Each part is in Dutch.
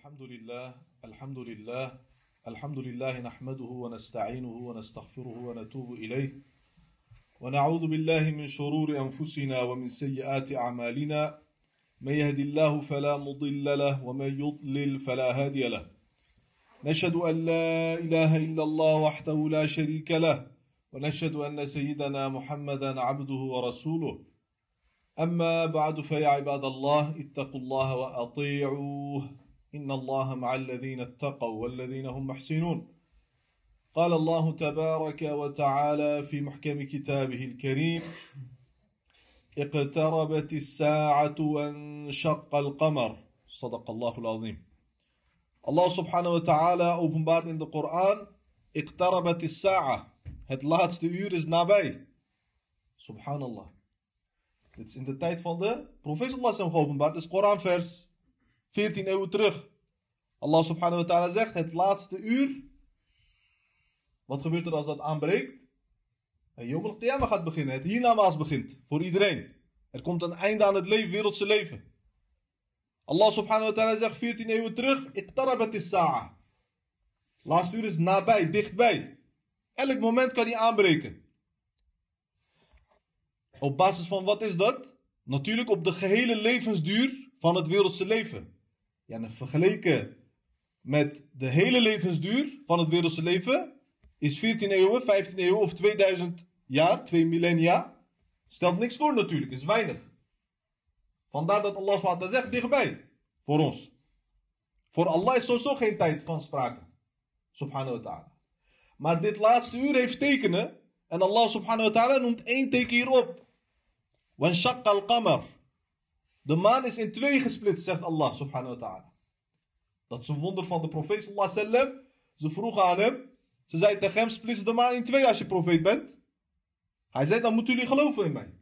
الحمد لله الحمد لله الحمد لله نحمده ونستعينه ونستغفره ونتوب إليه. ونعوذ بالله من شرور أنفسنا ومن سيئات أعمالنا. من يهد الله فلا مضل له ومن يضلل فلا هادي له. نشهد أن لا إله إلا الله وحده لا شريك له ونشهد أن سيدنا محمدا عبده ورسوله. أما بعد فيا عباد الله اتقوا الله وأطيعوه. إن الله مع الذين اتقوا والذين هم محسنون. قال الله تبارك وتعالى في محكم كتابه الكريم اقتربت الساعة وانشق القمر. صدق الله العظيم. الله سبحانه وتعالى openbaart in de Koran اقتربت الساعة. Het laatste uur is nabij subhanallah dit is in de tijd van de profeet sallallahu geopenbaard het is Koranvers 14 eeuwen terug Allah subhanahu wa ta'ala zegt het laatste uur wat gebeurt er als dat aanbreekt en Yom al gaat beginnen. Het hiernamaals begint. Voor iedereen. Er komt een einde aan het leven, wereldse leven. Allah subhanahu wa ta'ala zegt 14 eeuwen terug. Iqtarabat is sa'a. Laatste uur is nabij, dichtbij. Elk moment kan hij aanbreken. Op basis van wat is dat? Natuurlijk op de gehele levensduur van het wereldse leven. Ja, vergeleken met de hele levensduur van het wereldse leven is 14 eeuwen, 15 eeuwen of 2000 jaar, twee millennia. Stelt niks voor natuurlijk, is weinig. Vandaar dat Allah zegt dichtbij. Voor ons. Voor Allah is sowieso geen tijd van sprake. Subhanahu wa ta'ala. Maar dit laatste uur heeft tekenen. En Allah subhanahu wa ta'ala noemt één teken hierop. Wanshaq al-qamar. De maan is in twee gesplitst, zegt Allah subhanahu wa ta'ala. Dat is een wonder van de profeet sallallahu wasallam. Ze vroegen aan hem. Ze zei tegen hem, splits de maan in twee als je profeet bent. Hij zei, dan moeten jullie geloven in mij.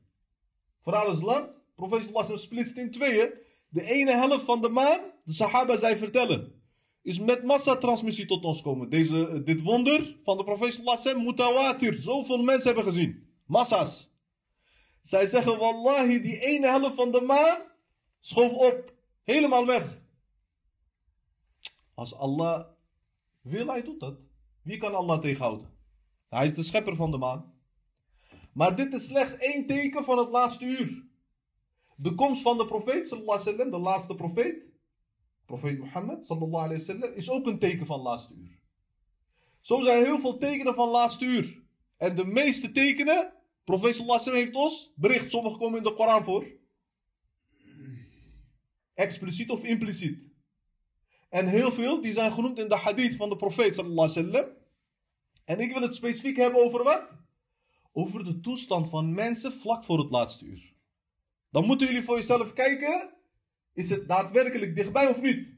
Verhaal is lang. Profeet sallallahu splitst in tweeën. De ene helft van de maan, de sahaba zij vertellen, is met massatransmissie tot ons komen. Deze, dit wonder van de profeet sallallahu mutawatir. Zoveel mensen hebben gezien. Massa's. Zij zeggen, wallahi, die ene helft van de maan schoof op. Helemaal weg. Als Allah wil, hij doet dat. Wie kan Allah tegenhouden? Hij is de schepper van de maan. Maar dit is slechts één teken van het laatste uur. De komst van de profeet, sallallahu wasallam, de laatste profeet, profeet Mohammed, sallallahu alaihi wasallam, is ook een teken van het laatste uur. Zo zijn heel veel tekenen van het laatste uur. En de meeste tekenen, profeet sallallahu heeft ons bericht, sommige komen in de Koran voor. Expliciet of impliciet. En heel veel, die zijn genoemd in de hadith van de profeet sallallahu. En ik wil het specifiek hebben over wat? Over de toestand van mensen vlak voor het laatste uur. Dan moeten jullie voor jezelf kijken, is het daadwerkelijk dichtbij of niet?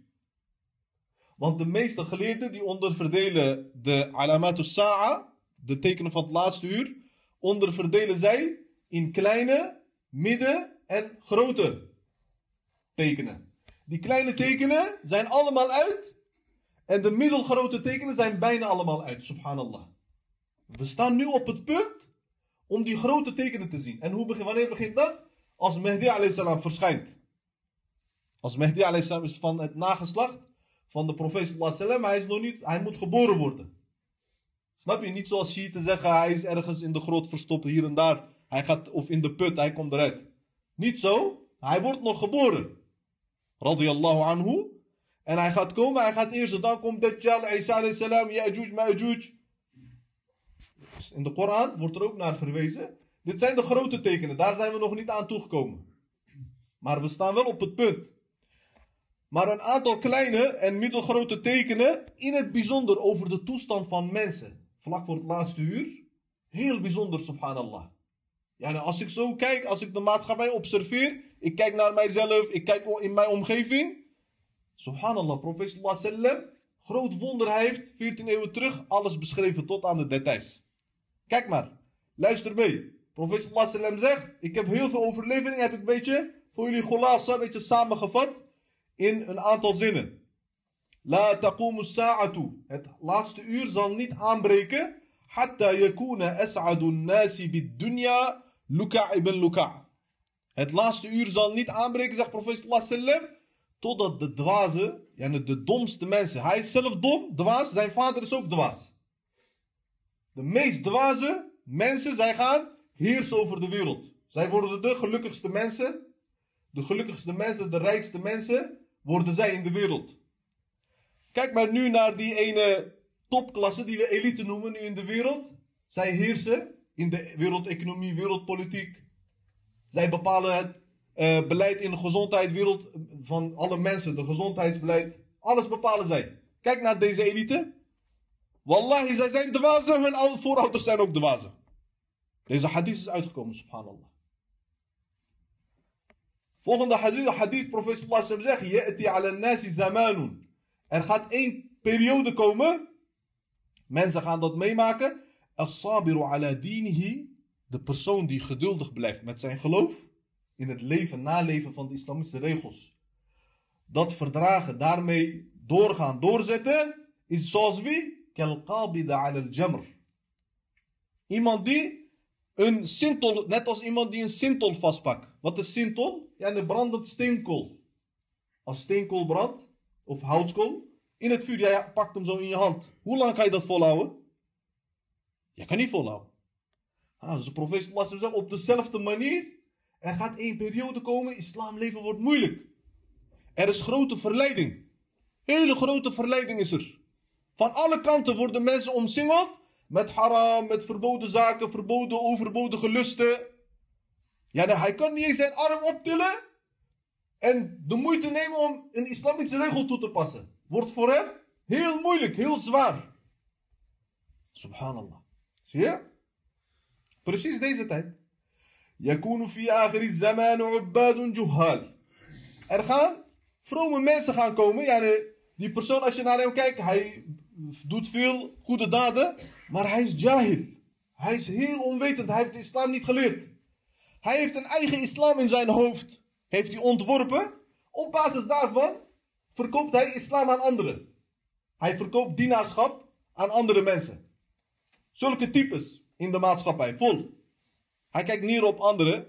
Want de meeste geleerden die onderverdelen de alamatus sa'a, de tekenen van het laatste uur, onderverdelen zij in kleine, midden en grote tekenen. Die kleine tekenen zijn allemaal uit en de middelgrote tekenen zijn bijna allemaal uit, subhanallah. We staan nu op het punt om die grote tekenen te zien. En hoe begin, wanneer begint dat? Als Mehdi a.s. verschijnt. Als Mehdi a.s. is van het nageslacht van de profeet sallam, hij is nog niet, hij moet geboren worden. Snap je? Niet zoals te zeggen, hij is ergens in de grot verstopt, hier en daar. Hij gaat, of in de put, hij komt eruit. Niet zo, hij wordt nog geboren. Radiyallahu anhu. En hij gaat komen, hij gaat eerst, dan komt Dajjal, Isa alayhi salam, Ya'juj, Ma'juj. In de Koran wordt er ook naar verwezen. Dit zijn de grote tekenen, daar zijn we nog niet aan toegekomen. Maar we staan wel op het punt. Maar een aantal kleine en middelgrote tekenen, in het bijzonder over de toestand van mensen. Vlak voor het laatste uur. Heel bijzonder, subhanallah. Ja, als ik zo kijk, als ik de maatschappij observeer, ik kijk naar mijzelf, ik kijk in mijn omgeving. Subhanallah, profeet sallam, groot wonder, heeft 14 eeuwen terug alles beschreven tot aan de details. Kijk maar, luister mee. Profeet sallam zegt, ik heb heel veel overleveringen, heb ik een beetje voor jullie golasa, een beetje samengevat in een aantal zinnen. La taqumu sa'atu. Het laatste uur zal niet aanbreken. Hatta yakuna as'adu nasi bid luka' ibn luka'. Het laatste uur zal niet aanbreken, zegt profeet totdat de dwazen, Yani de domste mensen. Hij is zelf dom, dwaas. Zijn vader is ook dwaas. De meest dwaze mensen, zij gaan heersen over de wereld. Zij worden de gelukkigste mensen. De gelukkigste mensen, de rijkste mensen, worden zij in de wereld. Kijk maar nu naar die ene topklasse die we elite noemen nu in de wereld. Zij heersen in de wereldeconomie, wereldpolitiek. Zij bepalen het uh, beleid in de gezondheidswereld van alle mensen, de gezondheidsbeleid. Alles bepalen zij. Kijk naar deze elite. Wallahi, zij zijn dwazen, hun voorouders zijn ook dwazen. Deze hadith is uitgekomen, subhanallah. Volgende hadith, hadith profeet sallallahu zegt, Ya'ti ala nasi zamanun. Er gaat één periode komen, mensen gaan dat meemaken, as-sabiru ala dinihi, de persoon die geduldig blijft met zijn geloof, in het leven, naleven van de islamitische regels. Dat verdragen, daarmee doorgaan, doorzetten, is zoals wie? Kalqabida al-jamr. Iemand die een sintol, net als iemand die een sintol vastpakt. Wat is sintol? Ja, een brandend steenkool. Als steenkool brandt, of houtskool, in het vuur, jij pakt hem zo in je hand. Hoe lang kan je dat volhouden? Je kan niet volhouden. Ah, dus de profeet zegt op dezelfde manier er gaat een periode komen, islamleven wordt moeilijk. Er is grote verleiding. Hele grote verleiding is er. Van alle kanten worden mensen omsingeld met haram, met verboden zaken, verboden, overbodige lusten. Ja, hij kan niet eens zijn arm optillen en de moeite nemen om een islamitische regel toe te passen. Wordt voor hem heel moeilijk, heel zwaar. Subhanallah. Zie je? Precies deze tijd. يكون في آخر الزمان عباد جهال. Er gaan vrome mensen gaan komen. Ja, die persoon, als je naar hem kijkt, hij doet veel goede daden, maar hij is jahil. Hij is heel onwetend. Hij heeft de islam niet geleerd. Hij heeft een eigen islam in zijn hoofd. Heeft hij ontworpen. Op basis daarvan verkoopt hij islam aan anderen. Hij verkoopt dienaarschap aan andere mensen. Zulke types in de maatschappij, vol. Hij kijkt neer op anderen.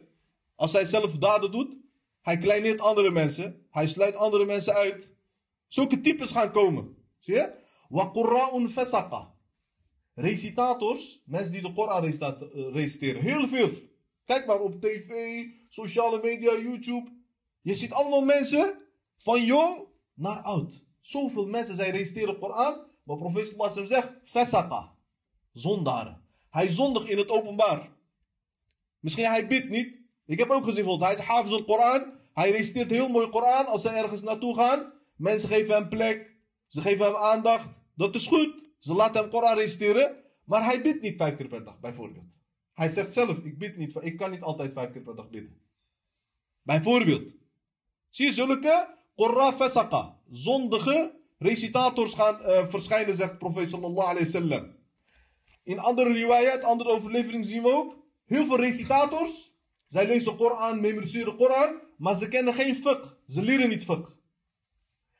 Als hij zelf daden doet, hij kleineert andere mensen. Hij sluit andere mensen uit. Zulke types gaan komen. Zie je? Wa qurra'un fasaqa. Recitators, mensen die de Koran eh, reciteren. Heel veel. Kijk maar op tv, sociale media, YouTube. Je ziet allemaal mensen van jong naar oud. Zoveel mensen zijn reciteren Koran. Maar profeet sallallahu zegt, fasaqa. Zondaren. Hij zondigt in het openbaar. Misschien hij bidt niet. Ik heb ook gezien, hij is hafiz al Koran. Hij reciteert heel mooi Koran als ze ergens naartoe gaan. Mensen geven hem plek. Ze geven hem aandacht. Dat is goed. Ze laten hem Koran reciteren. Maar hij bidt niet vijf keer per dag, bijvoorbeeld. Hij zegt zelf, ik bid niet. Ik kan niet altijd vijf keer per dag bidden. Bijvoorbeeld. Zie je zulke Qurra fasaqa. Zondige recitators gaan uh, verschijnen, zegt profeet sallallahu alayhi wasallam. In andere riwayat, andere overlevering zien we ook Heel veel recitators, zij lezen Koran, memoriseren Koran, maar ze kennen geen fiqh. Ze leren niet fiqh.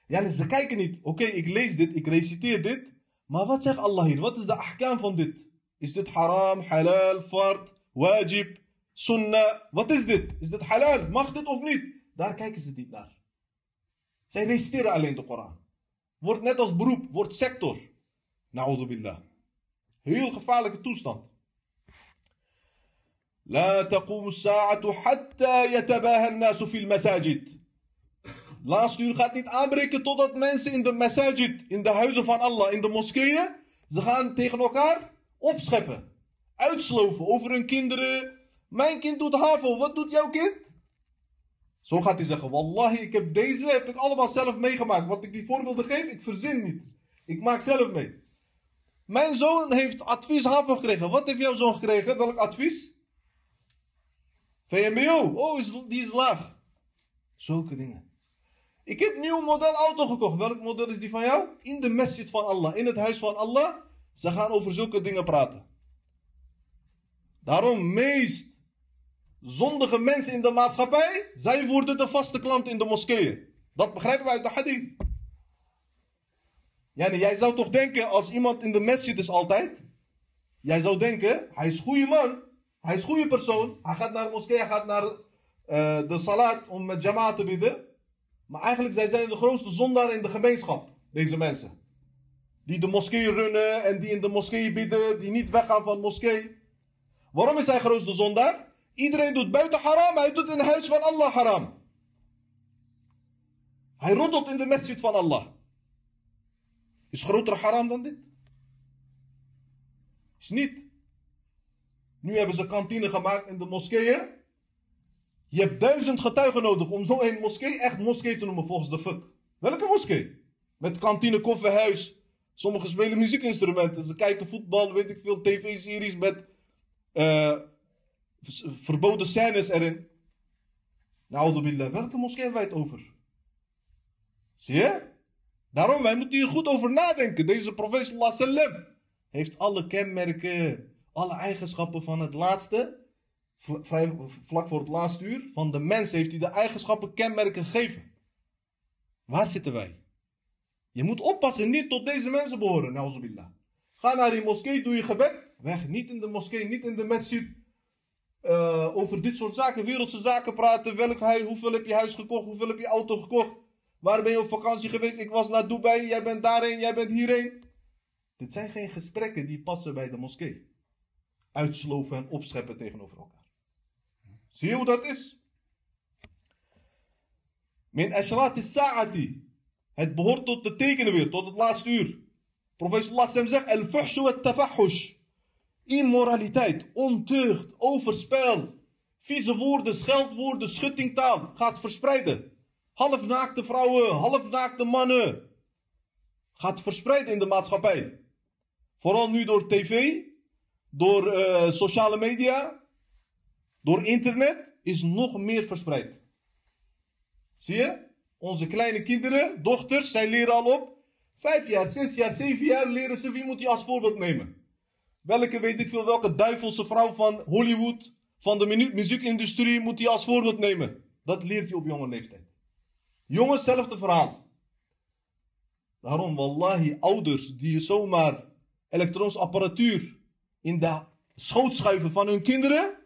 Ja, ze kijken niet. Oké, ik lees dit, ik reciteer dit. Maar wat zegt Allah hier? Wat is de ahkam van dit? Is dit haram, halal, fard, wajib, sunnah? Wat is dit? Is dit halal? Mag dit of niet? Daar kijken ze niet naar. Zij reciteren alleen de Koran. Wordt net als beroep, wordt sector. Na'udhu billah. Heel gevaarlijke toestand. لا تقوم الساعة حتى يتباهى الناس في المساجد. Laatste uur gaat niet aanbreken totdat mensen in de masajid, in de huizen van Allah, in de moskeeën, ze gaan tegen elkaar opscheppen. Uitsloven over hun kinderen. Mijn kind doet HAVO, wat doet jouw kind? Zo gaat hij zeggen, wallahi, ik heb deze, heb ik allemaal zelf meegemaakt. Wat ik die voorbeelden geef, ik verzin niet. Ik maak zelf mee. Mijn zoon heeft advies HAVO gekregen. Wat heeft jouw zoon gekregen? Welk advies? VMBO, oh, is, die is laag. Zulke dingen. Ik heb nieuw model auto gekocht. Welk model is die van jou? In de masjid van Allah, in het huis van Allah. Ze gaan over zulke dingen praten. Daarom, meest zondige mensen in de maatschappij, zij worden de vaste klant in de moskeeën. Dat begrijpen wij uit de hadith. Ja, jij zou toch denken, als iemand in de masjid is altijd, jij zou denken, hij is een goede man. Hij is een goede persoon. Hij gaat naar de moskee, hij gaat naar uh, de salat om met jamaat te bidden. Maar eigenlijk zij zijn de grootste zondaar in de gemeenschap. Deze mensen. Die de moskee runnen en die in de moskee bidden. Die niet weggaan van de moskee. Waarom is hij grootste zondaar? Iedereen doet buiten haram. Hij doet in het huis van Allah haram. Hij roddelt in de masjid van Allah. Is groter haram dan dit? Is niet. Nu hebben ze kantine gemaakt in de moskeeën. Je hebt duizend getuigen nodig om zo'n moskee echt moskee te noemen volgens de fut. Welke moskee? Met kantine, koffiehuis. Sommigen spelen muziekinstrumenten. Ze kijken voetbal, weet ik veel, tv-series met uh, verboden scènes erin. Nou, billah, welke moskee hebben wij het over? Zie je? Daarom, wij moeten hier goed over nadenken. Deze profeet sallam heeft alle kenmerken, alle eigenschappen van het laatste, vrij, vlak voor het laatste uur, van de mens heeft hij de eigenschappen, kenmerken gegeven. Waar zitten wij? Je moet oppassen, niet tot deze mensen behoren, nauzubillah. Ga naar die moskee, doe je gebed. Weg, niet in de moskee, niet in de masjid. Uh, over dit soort zaken, wereldse zaken praten. Welk hoeveel heb je huis gekocht, hoeveel heb je auto gekocht. Waar ben je op vakantie geweest? Ik was naar Dubai, jij bent daarheen, jij bent hierheen. Dit zijn geen gesprekken die passen bij de moskee. Uitsloven en opscheppen tegenover elkaar. Zie je hoe dat is? Min ashrat sa'ati. Het behoort tot de tekenen weer, tot het laatste uur. Professor Lassem zegt, el fuhshu et tafahush. Immoraliteit, ontucht, overspel, vieze woorden, scheldwoorden, schuttingtaal gaat verspreiden. Halfnaakte vrouwen, halfnaakte mannen. Gaat verspreiden in de maatschappij. Vooral nu door tv, door uh, sociale media, door internet, is nog meer verspreid. Zie je? Onze kleine kinderen, dochters, zij leren al op. Vijf jaar, zes jaar, zeven jaar leren ze wie moet je als voorbeeld nemen. Welke weet ik veel, welke duivelse vrouw van Hollywood, van de muziekindustrie moet je als voorbeeld nemen. Dat leert je op jonge leeftijd. Jongens, hetzelfde verhaal. Daarom, wallahi, ouders die zomaar elektronische apparatuur in de schoot schuiven van hun kinderen,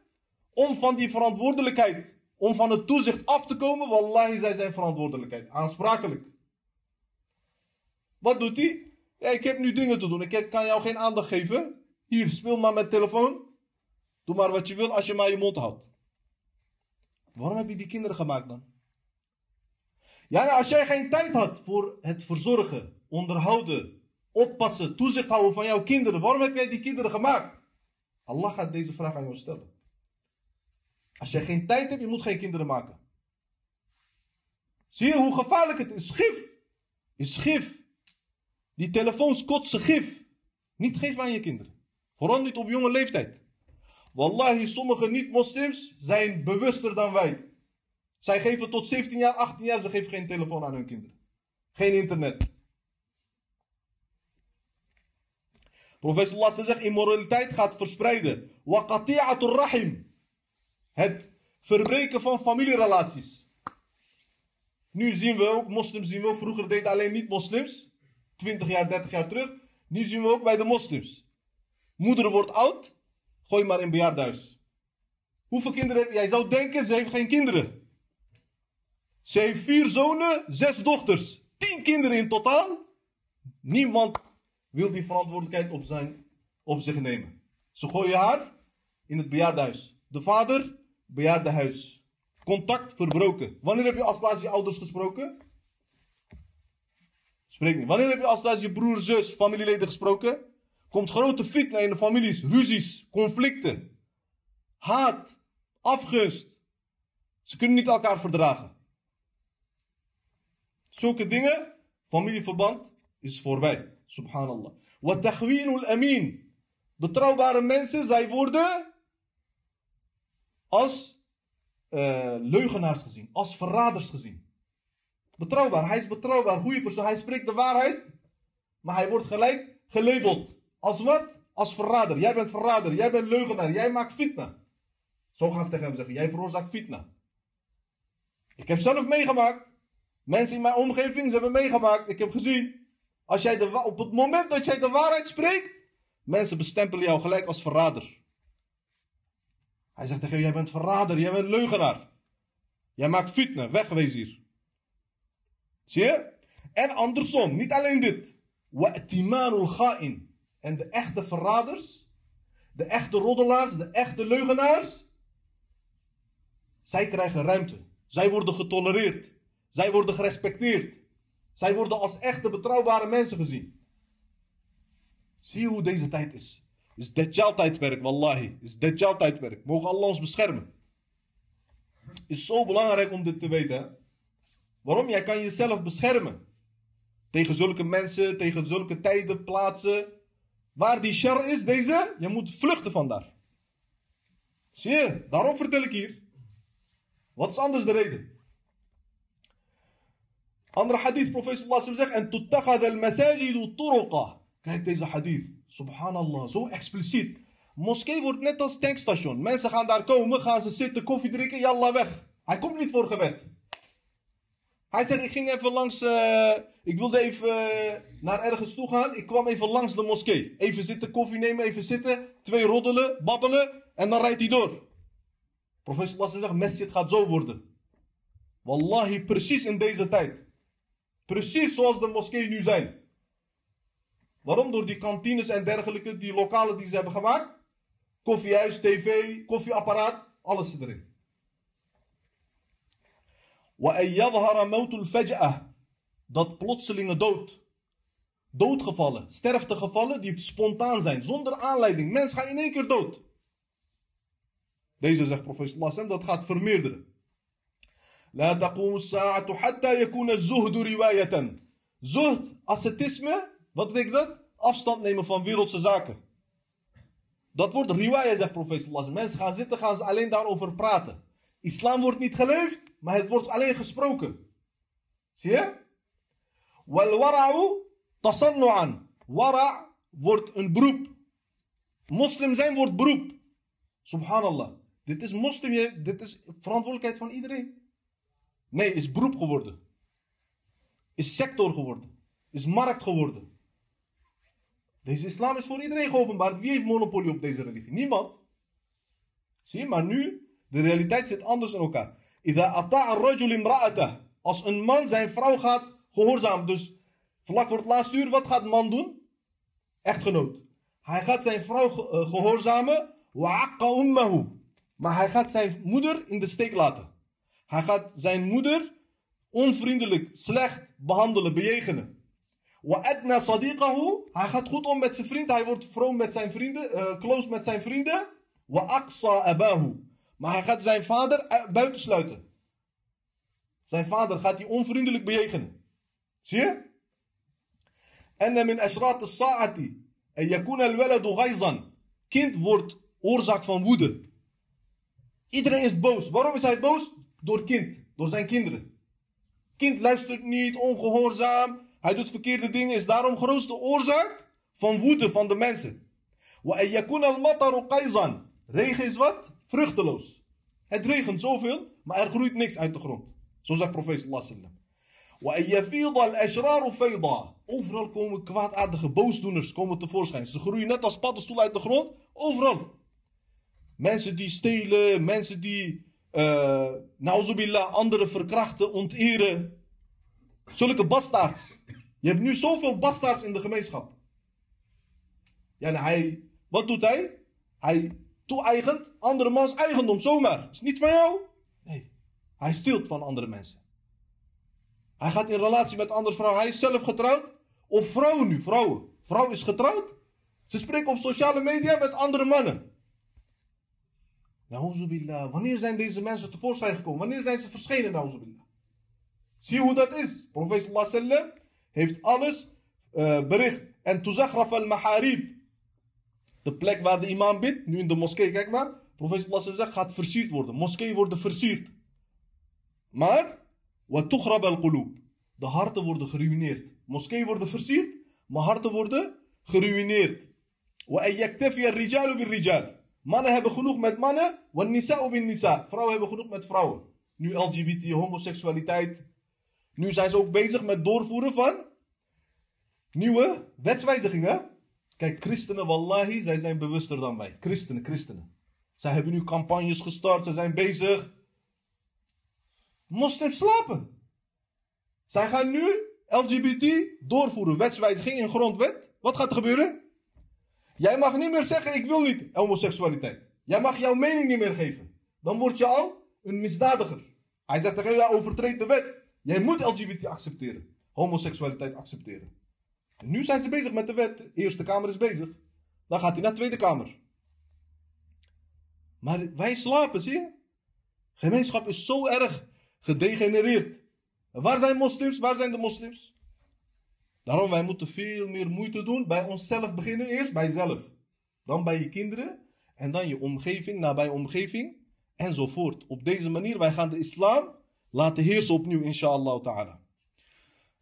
om van die verantwoordelijkheid, om van het toezicht af te komen, wallahi, zij zijn verantwoordelijkheid. Aansprakelijk. Wat doet hij? Ja, ik heb nu dingen te doen. Ik kan jou geen aandacht geven. Hier, speel maar met telefoon. Doe maar wat je wil als je maar je mond houdt. Waarom heb je die kinderen gemaakt dan? Ja, als jij geen tijd had voor het verzorgen, onderhouden, oppassen, toezicht houden van jouw kinderen, waarom heb jij die kinderen gemaakt? Allah gaat deze vraag aan jou stellen. Als jij geen tijd hebt, je moet geen kinderen maken. Zie je hoe gevaarlijk het is? Gif. Is gif. Die telefoons kotsen gif. Niet geven aan je kinderen. Vooral niet op jonge leeftijd. Wallahi, sommige niet-moslims zijn bewuster dan wij. Zij geven tot 17 jaar, 18 jaar, ze geven geen telefoon aan hun kinderen. Geen internet. Professor Allah zegt, immoraliteit gaat verspreiden. Waqati'atul rahim. Het verbreken van familierelaties. Nu zien we ook, moslims zien we ook, vroeger deden alleen niet-moslims. 20 jaar, 30 jaar terug. Nu zien we ook bij de moslims. Moeder wordt oud, gooi maar in bejaardhuis. Hoeveel kinderen heb? Jij zou denken, ze heeft geen kinderen. Ze heeft vier zonen, zes dochters. Tien kinderen in totaal. Niemand wil die verantwoordelijkheid op, zijn, op zich nemen. Ze gooien haar in het bejaardenhuis. De vader, bejaardenhuis. Contact verbroken. Wanneer heb je als laatst je ouders gesproken? Spreek niet. Wanneer heb je als laatst je broer, zus, familieleden gesproken? Komt grote fitna in de families, ruzies, conflicten, haat, afgunst. Ze kunnen niet elkaar verdragen. Zulke dingen, familieverband, is voorbij. Subhanallah. Wat taghwinul amin. Betrouwbare mensen, zij worden als uh, leugenaars gezien, als verraders gezien. Betrouwbaar, hij is betrouwbaar, goede persoon, hij spreekt de waarheid, maar hij wordt gelijk gelabeld. Als wat? Als verrader. Jij bent verrader, jij bent leugenaar, jij maakt fitna. Zo gaan ze tegen hem zeggen, jij veroorzaakt fitna. Ik heb zelf meegemaakt. Mensen in mijn omgeving, ze hebben meegemaakt. Ik heb gezien. Als jij de, op het moment dat jij de waarheid spreekt, mensen bestempelen jou gelijk als verrader. Hij zegt tegen jou, jij bent verrader, jij bent leugenaar. Jij maakt fitne, wegwees hier. Zie je? En andersom, niet alleen dit. En de echte verraders, de echte roddelaars, de echte leugenaars, zij krijgen ruimte. Zij worden getolereerd. Zij worden gerespecteerd. Zij worden als echte betrouwbare mensen gezien. Zie hoe deze tijd is? Is Dajjal-tijdperk, wallahi. Is Dajjal-tijdperk. Mogen Allah ons beschermen. Is zo belangrijk om dit te weten. Waarom? Jij kan jezelf beschermen. Tegen zulke mensen, tegen zulke tijden, plaatsen. Waar die shar is, deze, je moet vluchten van daar. Zie je? Daarom vertel ik hier. Wat is anders de reden? Andere hadith, profeet sallallahu zegt, en tuttakhad al-masajidu turuqa. Kijk deze hadith. Subhanallah, zo expliciet. Moskee wordt net als tankstation. Mensen gaan daar komen, gaan ze zitten, koffie drinken, yallah weg. Hij komt niet voor gebed. Hij zegt, ik ging even langs, uh, ik wilde even uh, naar ergens toe gaan. Ik kwam even langs de moskee. Even zitten, koffie nemen, even zitten. Twee roddelen, babbelen en dan rijdt hij door. Professor Lasser zegt, masjid gaat zo worden. Wallahi, precies in deze tijd. Precies zoals de moskee nu zijn. Waarom? Door die kantines en dergelijke, die lokalen die ze hebben gemaakt. Koffiehuis, tv, koffieapparaat, alles zit erin. Dat plotselinge dood. Doodgevallen, sterftegevallen die spontaan zijn, zonder aanleiding. Mens gaan in één keer dood. Deze zegt Professor Lassem, dat gaat vermeerderen. La taqum sa'atu hatta yakuna riwayatan. Zuhd, ascetisme, wat betekent dat? Afstand nemen van wereldse zaken. Dat wordt riwaya, zegt professor Lassem. Mensen gaan zitten, gaan ze alleen daarover praten. Islam wordt niet geleefd, maar het wordt alleen gesproken. Zie je? Wal wara'u tasannu'an. Wara' wordt een beroep. Moslim zijn wordt beroep. Subhanallah. Dit is moslim, dit is verantwoordelijkheid van iedereen. Nee, is beroep geworden. Is sector geworden. Is markt geworden. Deze islam is voor iedereen geopenbaard. Wie heeft monopolie op deze religie? Niemand. Zie maar nu, de realiteit zit anders in elkaar. Als een man zijn vrouw gaat gehoorzamen. Dus vlak voor het laatste uur, wat gaat man doen? Echtgenoot. Hij gaat zijn vrouw eh, gehoorzamen. Maar hij gaat zijn moeder in de steek laten. Hij gaat zijn moeder onvriendelijk, slecht behandelen, bejegenen. Hij gaat goed om met zijn vriend. Hij wordt vroom met zijn vrienden, uh, close met zijn vrienden. Maar hij gaat zijn vader eh, buitensluiten. Zijn vader gaat hij onvriendelijk bejegenen. Zie je? En min ashrat as-sa'ati al-waladu. Kind wordt oorzaak van woede. Iedereen is boos. Waarom is hij boos? Door kind, door zijn kinderen. Kind luistert niet, ongehoorzaam. Hij doet verkeerde dingen, is daarom grootste oorzaak van woede van de mensen. Regen is wat? Vruchteloos. Het regent zoveel, maar er groeit niks uit de grond. Zo zegt profeet sallallahu Overal komen kwaadaardige boosdoeners komen tevoorschijn. Ze groeien net als paddenstoelen uit de grond. Overal. Mensen die stelen, mensen die, uh, nauzubillah, anderen verkrachten, onteren. Zulke bastaards. Je hebt nu zoveel bastaards in de gemeenschap. Ja, en hij, wat doet hij? Hij toe-eigent andere mans eigendom, zomaar. Is niet van jou? Nee. Hij steelt van andere mensen. Hij gaat in relatie met andere vrouwen. Hij is zelf getrouwd. Of vrouwen nu, vrouwen. Vrouw is getrouwd. Ze spreken op sociale media met andere mannen. Nauzubillah. Wanneer zijn deze mensen tevoorschijn gekomen? Wanneer zijn ze verschenen, nauzubillah? Zie je hoe dat is? Profeet sallam heeft alles uh, bericht. En tuzagraf al-maharib. De plek waar de imam bidt, nu in de moskee, kijk maar. Profeet sallam zegt, gaat versierd worden. Moskee worden versierd. Maar, wat tukhrab al-qulub. De harten worden geruineerd. Moskee worden versierd, maar harten worden geruineerd. Mannen hebben genoeg met mannen, want nisa bin nisa. Vrouwen hebben genoeg met vrouwen. Nu LGBT, homoseksualiteit. Nu zijn ze ook bezig met doorvoeren van nieuwe wetswijzigingen. Kijk, christenen, wallahi, zij zijn bewuster dan wij. Christenen, christenen. Zij hebben nu campagnes gestart, ze zijn bezig. Moslims slapen. Zij gaan nu LGBT doorvoeren, wetswijziging in grondwet. Wat gaat er gebeuren? Jij mag niet meer zeggen, ik wil niet homoseksualiteit. Jij mag jouw mening niet meer geven. Dan word je al een misdadiger. Hij zegt tegen jou, de wet. Jij moet LGBT accepteren. Homoseksualiteit accepteren. En nu zijn ze bezig met de wet. De Eerste Kamer is bezig. Dan gaat hij naar de Tweede Kamer. Maar wij slapen, zie je? Gemeenschap is zo erg gedegenereerd. En waar zijn moslims? Waar zijn de moslims? Daarom wij moeten veel meer moeite doen. Bij onszelf beginnen eerst, bij jezelf. Dan bij je kinderen. En dan je omgeving, nabij omgeving. Enzovoort. Op deze manier, wij gaan de islam laten heersen opnieuw, inshallah ta'ala.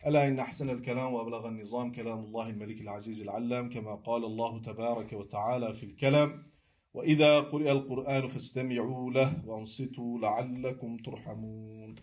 ألا إن أحسن الكلام وأبلغ النظام كلام الله الملك العزيز العلام كما قال الله تبارك وتعالى في الكلام وإذا قرئ القرآن فاستمعوا له وأنصتوا لعلكم ترحمون